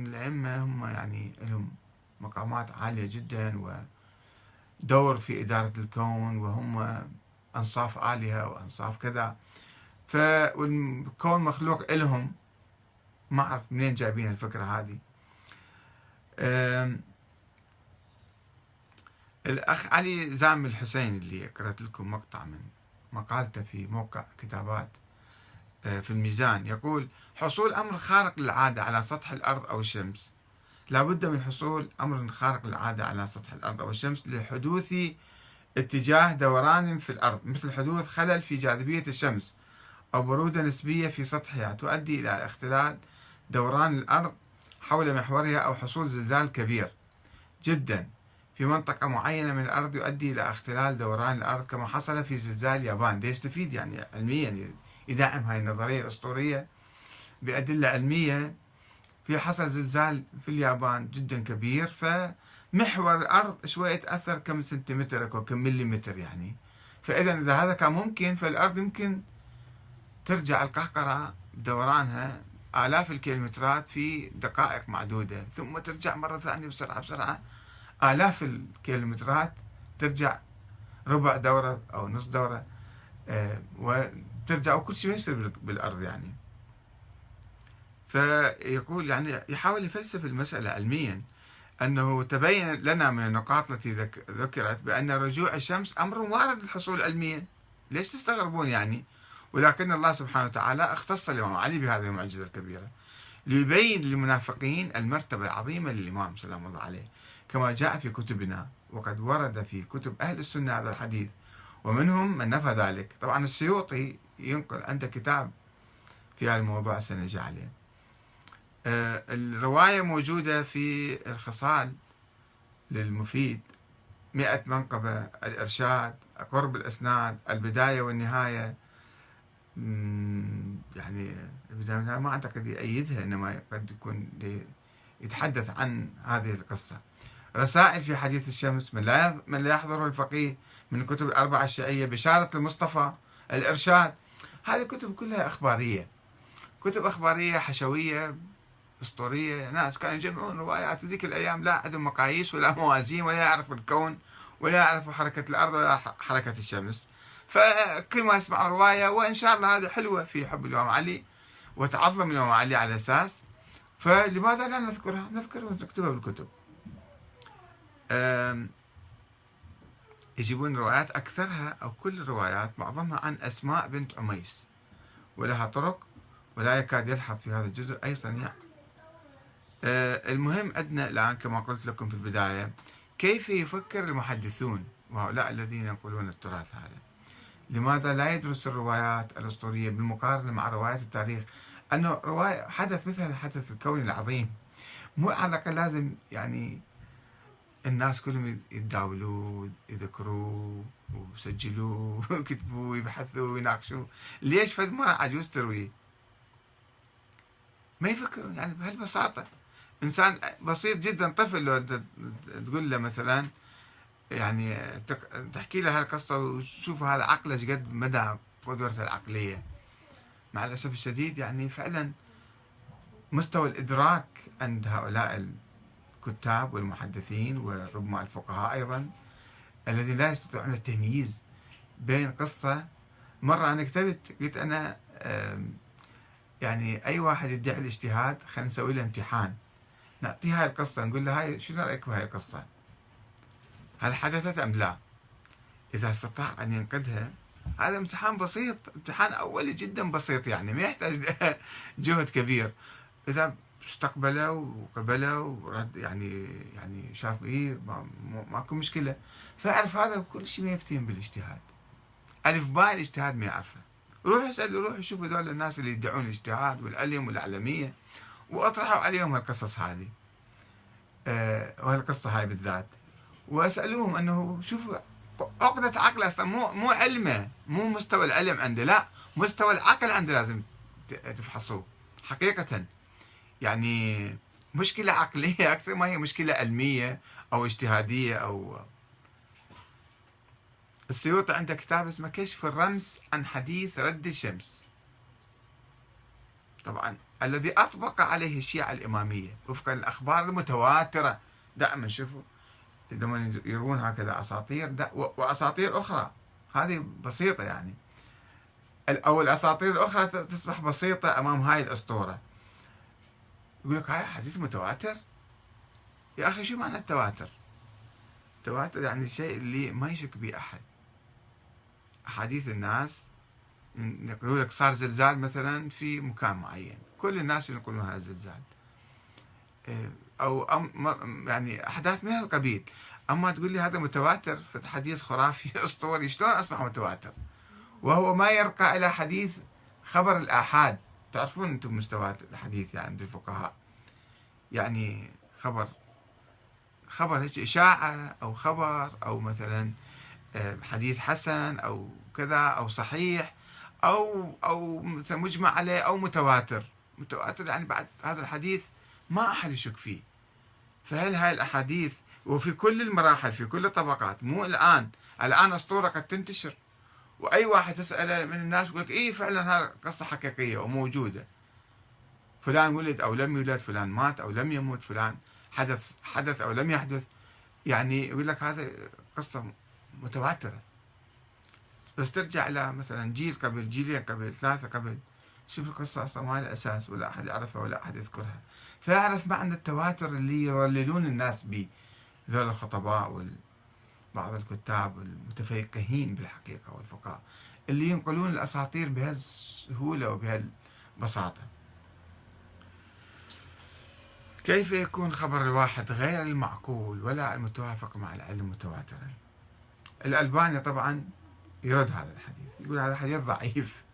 أن الأئمة هم يعني لهم مقامات عالية جدا ودور في إدارة الكون وهم أنصاف آلهة وأنصاف كذا. فالكون مخلوق إلهم. ما أعرف منين جايبين الفكرة هذه. الأخ علي زام الحسين اللي قرأت لكم مقطع من مقالته في موقع كتابات. في الميزان يقول حصول أمر خارق للعادة على سطح الأرض أو الشمس. لا بد من حصول أمر خارق للعادة على سطح الأرض أو الشمس لحدوث اتجاه دوران في الأرض مثل حدوث خلل في جاذبية الشمس أو برودة نسبية في سطحها تؤدي إلى اختلال دوران الأرض حول محورها أو حصول زلزال كبير. جدا في منطقة معينة من الأرض يؤدي إلى اختلال دوران الأرض كما حصل في زلزال اليابان. يستفيد يعني علميا يدعم هاي النظرية الأسطورية بأدلة علمية في حصل زلزال في اليابان جدا كبير فمحور الأرض شوية تأثر كم سنتيمتر أو كم مليمتر يعني. فإذا إذا هذا كان ممكن فالأرض يمكن ترجع القهقرة دورانها آلاف الكيلومترات في دقائق معدودة ثم ترجع مرة ثانية بسرعة بسرعة آلاف الكيلومترات ترجع ربع دورة أو نص دورة آه، وترجع وكل شيء يصير بالأرض يعني. فيقول يعني يحاول يفلسف المسألة علميا أنه تبين لنا من النقاط التي ذكرت بأن رجوع الشمس أمر وارد الحصول علميا. ليش تستغربون يعني؟ ولكن الله سبحانه وتعالى اختص الإمام علي بهذه المعجزة الكبيرة. ليبين للمنافقين المرتبة العظيمة للإمام سلام الله عليه كما جاء في كتبنا وقد ورد في كتب أهل السنة هذا الحديث ومنهم من نفى ذلك. طبعا السيوطي ينقل عنده كتاب في هذا الموضوع سنجي عليه. آه، الرواية موجودة في الخصال للمفيد. مئة منقبة الإرشاد قرب الإسناد البداية والنهاية. يعني البداية والنهاية ما أعتقد يأيدها إنما قد يكون يتحدث عن هذه القصة. رسائل في حديث الشمس من لا من لا يحضره الفقيه من الكتب الأربعة الشيعية بشارة المصطفى الإرشاد. هذه كتب كلها أخبارية. كتب أخبارية حشوية أسطورية ناس كانوا يجمعون روايات. ذيك الأيام لا عندهم مقاييس ولا موازين ولا يعرفوا الكون ولا يعرفوا حركة الأرض ولا حركة الشمس. فكل ما يسمع رواية وإن شاء الله هذه حلوة في حب الإمام علي وتعظم الإمام علي على أساس. فلماذا لا نذكرها؟ نذكرها ونكتبها بالكتب. يجيبون روايات أكثرها أو كل الروايات معظمها عن أسماء بنت عميس. ولها طرق ولا يكاد يلحظ في هذا الجزء أي صنيع. أه، المهم عندنا الآن كما قلت لكم في البداية كيف يفكر المحدثون وهؤلاء الذين ينقلون التراث هذا؟ لماذا لا يدرس الروايات الأسطورية بالمقارنة مع روايات التاريخ؟ أنه رواية حدث مثل الحدث الكوني العظيم. مو على الأقل لازم يعني الناس كلهم يتداولوا يذكروا ويسجلوا ويكتبوا ويبحثوا ويناقشوا. ليش فد مرة عجوز تروي؟ ما يفكروا يعني بهالبساطة. إنسان بسيط جدا طفل لو تقول له مثلا يعني تحكي له هالقصة وشوف هذا عقله قد مدى قدرته العقلية. مع الأسف الشديد يعني فعلا مستوى الإدراك عند هؤلاء الكتاب والمحدثين وربما الفقهاء أيضا الذين لا يستطيعون التمييز بين قصة. مرة أنا كتبت قلت أنا يعني أي واحد يدعي الاجتهاد خلينا نسوي له امتحان. نعطيه هاي القصة نقول له هاي شنو رأيك بهاي القصة؟ هل حدثت أم لا؟ إذا استطاع أن ينقدها هذا امتحان بسيط امتحان أولي جدا بسيط يعني ما يحتاج جهد كبير. إذا استقبله وقبله ورد يعني يعني شاف إيه ماكو مشكلة. فأعرف هذا كل شيء ما يفتهم بالاجتهاد. ألف باء الاجتهاد ما يعرفه. روح اسأل روح شوف هذول الناس اللي يدعون الاجتهاد والعلم والعلمية وأطرحوا عليهم القصص هذه. أه وهالقصة هاي بالذات. وأسألوهم أنه شوفوا عقدة عقل أصلا مو مو علمة مو مستوى العلم عنده لا مستوى العقل عنده لازم تفحصوه حقيقة. يعني مشكلة عقلية أكثر ما هي مشكلة علمية أو اجتهادية أو السيوطي عنده كتاب اسمه كشف الرمز عن حديث رد الشمس. طبعا الذي أطبق عليه الشيعة الإمامية. وفق الأخبار المتواترة. دائما شوفوا لما يروون هكذا أساطير وأساطير أخرى. هذه بسيطة يعني. أو الأساطير الأخرى تصبح بسيطة أمام هاي الأسطورة. يقول لك هاي حديث متواتر؟ يا أخي شو معنى التواتر؟ التواتر يعني الشيء اللي ما يشك به أحد. أحاديث الناس يقولوا لك صار زلزال مثلا في مكان معين. كل الناس ينقلون هذا الزلزال. إيه، أو يعني أحداث من هالقبيل أما تقول لي هذا متواتر حديث خرافي أسطوري شلون اصبح متواتر؟ وهو ما يرقى إلى حديث خبر الآحاد. تعرفون أنتم مستوى الحديث يعني عند الفقهاء. يعني خبر خبر هيك إشاعة أو خبر أو مثلا آه، حديث حسن أو كذا أو صحيح أو أو مجمع عليه أو متواتر. متواتر يعني بعد هذا الحديث ما أحد يشك فيه. فهل هاي الأحاديث وفي كل المراحل في كل الطبقات مو الآن. الآن أسطورة قد تنتشر. وأي واحد تساله من الناس يقول لك اي فعلا هذا قصة حقيقية وموجودة. فلان ولد أو لم يولد فلان مات أو لم يموت فلان حدث حدث أو لم يحدث. يعني يقول لك هذا قصة متواترة. بس ترجع إلى مثلا جيل قبل جيلين قبل ثلاثة قبل. شوف القصة أصلا ما لها أساس ولا أحد يعرفها ولا أحد يذكرها. فيعرف معنى التواتر اللي يضللون الناس به ذول الخطباء وال بعض الكتاب المتفقهين بالحقيقة والفقهاء اللي ينقلون الأساطير بهالسهولة وبهالبساطة. كيف يكون خبر الواحد غير المعقول ولا المتوافق مع العلم متواترا؟ الألباني طبعا يرد هذا الحديث يقول هذا حديث ضعيف.